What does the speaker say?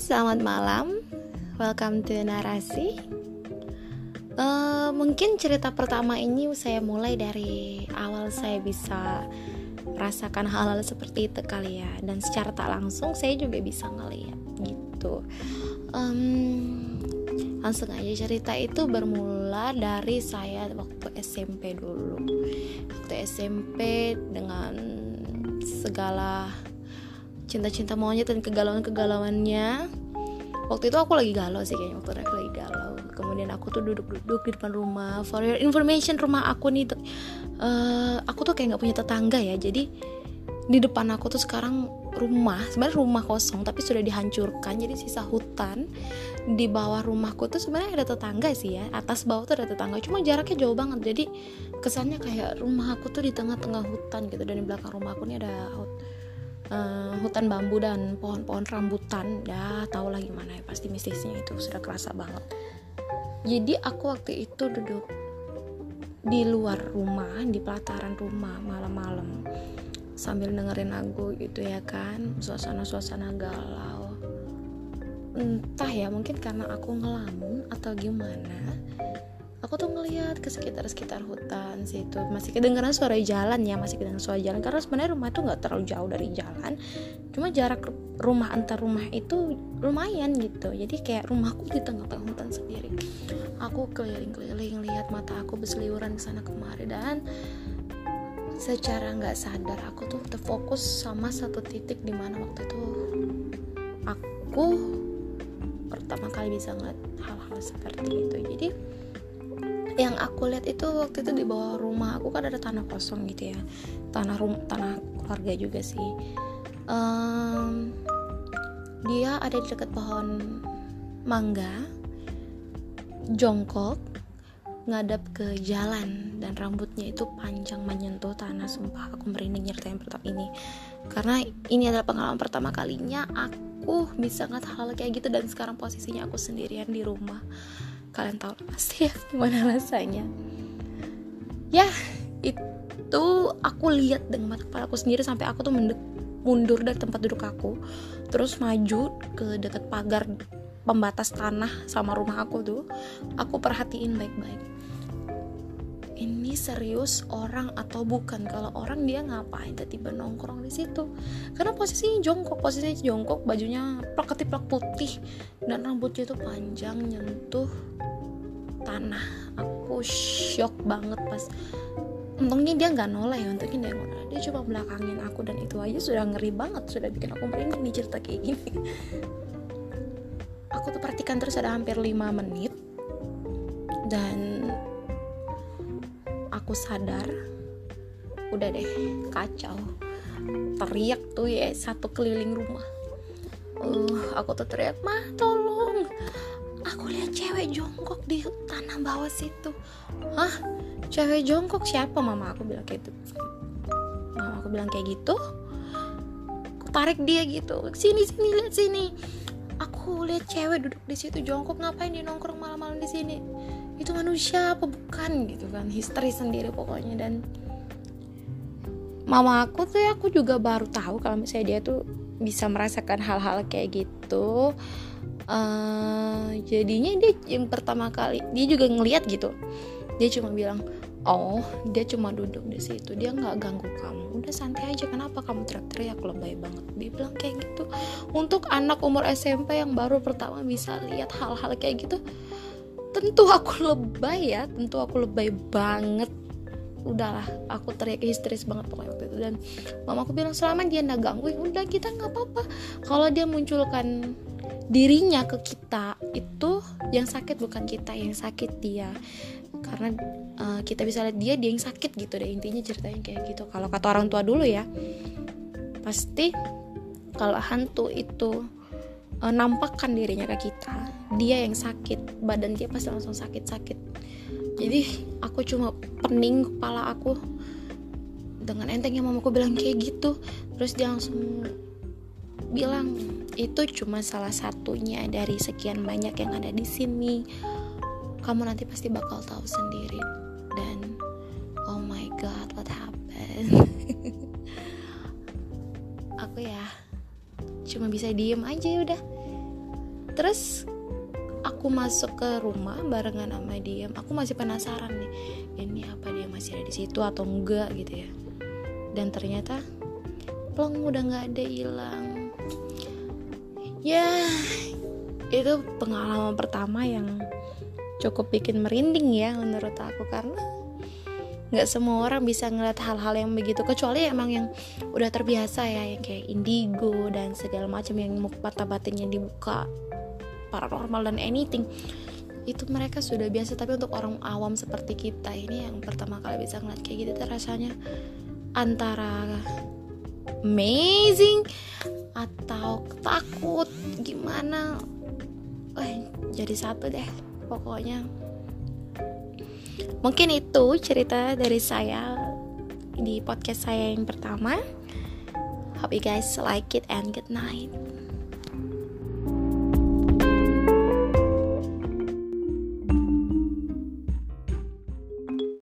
selamat malam. Welcome to Narasi. Uh, mungkin cerita pertama ini saya mulai dari awal saya bisa rasakan hal-hal seperti itu kali ya, dan secara tak langsung saya juga bisa ngeliat gitu. Um, langsung aja cerita itu bermula dari saya waktu SMP dulu. Waktu SMP dengan segala cinta-cinta monyet dan kegalauan-kegalauannya. Waktu itu aku lagi galau sih kayaknya waktu aku lagi galau. Kemudian aku tuh duduk-duduk di depan rumah for your information rumah aku nih uh, aku tuh kayak nggak punya tetangga ya. Jadi di depan aku tuh sekarang rumah sebenarnya rumah kosong tapi sudah dihancurkan. Jadi sisa hutan di bawah rumahku tuh sebenarnya ada tetangga sih ya. Atas bawah tuh ada tetangga cuma jaraknya jauh banget. Jadi kesannya kayak rumah aku tuh di tengah-tengah hutan gitu dan di belakang rumah aku nih ada uh, hutan bambu dan pohon-pohon rambutan. Ya tau lah gimana ya pasti mistisnya itu sudah kerasa banget. Jadi aku waktu itu duduk di luar rumah di pelataran rumah malam-malam sambil dengerin lagu gitu ya kan. Suasana-suasana galau. Entah ya mungkin karena aku ngelamun atau gimana aku tuh ngeliat ke sekitar-sekitar hutan situ masih kedengeran suara jalan ya masih kedengeran suara jalan. Karena sebenarnya rumah itu nggak terlalu jauh dari jalan. Cuma jarak rumah antar rumah itu lumayan gitu. Jadi kayak rumahku di tengah-tengah hutan sendiri. Aku keliling-keliling lihat mata aku berseliweran ke sana kemari. Dan secara nggak sadar aku tuh terfokus sama satu titik di mana waktu itu aku pertama kali bisa ngeliat hal-hal seperti itu. Jadi yang aku lihat itu waktu itu di bawah rumah aku kan ada tanah kosong gitu ya. Tanah rum tanah keluarga juga sih. Um, dia ada di dekat pohon mangga jongkok ngadap ke jalan dan rambutnya itu panjang menyentuh tanah. Sumpah aku merinding nyeritain pertama ini. Karena ini adalah pengalaman pertama kalinya aku bisa ngeliat hal, hal kayak gitu dan sekarang posisinya aku sendirian di rumah kalian tahu pasti ya? Gimana rasanya? Ya itu aku lihat dengan mata kepala aku sendiri sampai aku tuh mendek, mundur dari tempat duduk aku. Terus maju ke dekat pagar pembatas tanah sama rumah aku tuh. Aku perhatiin baik-baik ini serius orang atau bukan? Kalau orang dia ngapain tiba-tiba nongkrong di situ? Karena posisinya jongkok posisinya jongkok bajunya plak putih dan rambutnya itu panjang nyentuh tanah. Aku shock banget pas untungnya dia nggak noleh untungnya dia noleh. Dia coba belakangin aku dan itu aja sudah ngeri banget sudah bikin aku merinding nih cerita kayak gini. Aku tuh perhatikan terus ada hampir 5 menit dan aku sadar udah deh kacau. Teriak tuh ya satu keliling rumah. Uh, aku tuh teriak mah tolong. Aku lihat cewek jongkok di tanah bawah situ. Hah? Cewek jongkok siapa? Mama aku bilang kayak gitu. Mama aku bilang kayak gitu. Aku tarik dia gitu. Sini sini lihat sini. Aku lihat cewek duduk di situ jongkok. Ngapain dia nongkrong malam-malam di sini itu manusia apa bukan gitu kan? Histeris sendiri pokoknya. Dan mama aku tuh ya aku juga baru tahu kalau misalnya dia tuh bisa merasakan hal-hal kayak gitu. Uh, jadinya dia yang pertama kali dia juga ngeliat gitu. Dia cuma bilang oh dia cuma duduk di situ dia nggak ganggu kamu. Udah santai aja kenapa kamu teriak-teriak? Lebay banget. Dia bilang kayak gitu. Untuk anak umur SMP yang baru pertama bisa lihat hal-hal kayak gitu tentu aku lebay ya tentu aku lebay banget. Udahlah aku teriak histeris banget pokoknya waktu itu. Dan mama aku bilang selama dia nggak gangguin udah kita nggak apa-apa. Kalau dia munculkan dirinya ke kita itu yang sakit bukan kita yang sakit dia. Karena uh, kita bisa lihat dia dia yang sakit gitu deh intinya ceritanya kayak gitu. Kalau kata orang tua dulu ya pasti kalau hantu itu uh, nampakkan dirinya ke kita dia yang sakit badan dia pasti langsung sakit-sakit. Jadi aku cuma pening kepala aku. Dengan entengnya mamaku bilang kayak gitu. Terus dia langsung bilang itu cuma salah satunya dari sekian banyak yang ada di sini. Kamu nanti pasti bakal tahu sendiri. Dan oh my god what happened? Aku ya cuma bisa diem aja ya udah. Terus aku masuk ke rumah barengan sama dia aku masih penasaran nih ini apa dia masih ada di situ atau enggak gitu ya. Dan ternyata plong udah nggak ada hilang. Ya itu pengalaman pertama yang cukup bikin merinding ya menurut aku karena nggak semua orang bisa ngeliat hal-hal yang begitu kecuali emang yang udah terbiasa ya yang kayak indigo dan segala macam yang mata batinnya dibuka paranormal dan anything. Itu mereka sudah biasa tapi untuk orang awam seperti kita ini yang pertama kali bisa ngeliat kayak gitu rasanya antara amazing atau takut gimana? Eh jadi satu deh pokoknya. Mungkin itu cerita dari saya di podcast saya yang pertama. Hope you guys like it and good night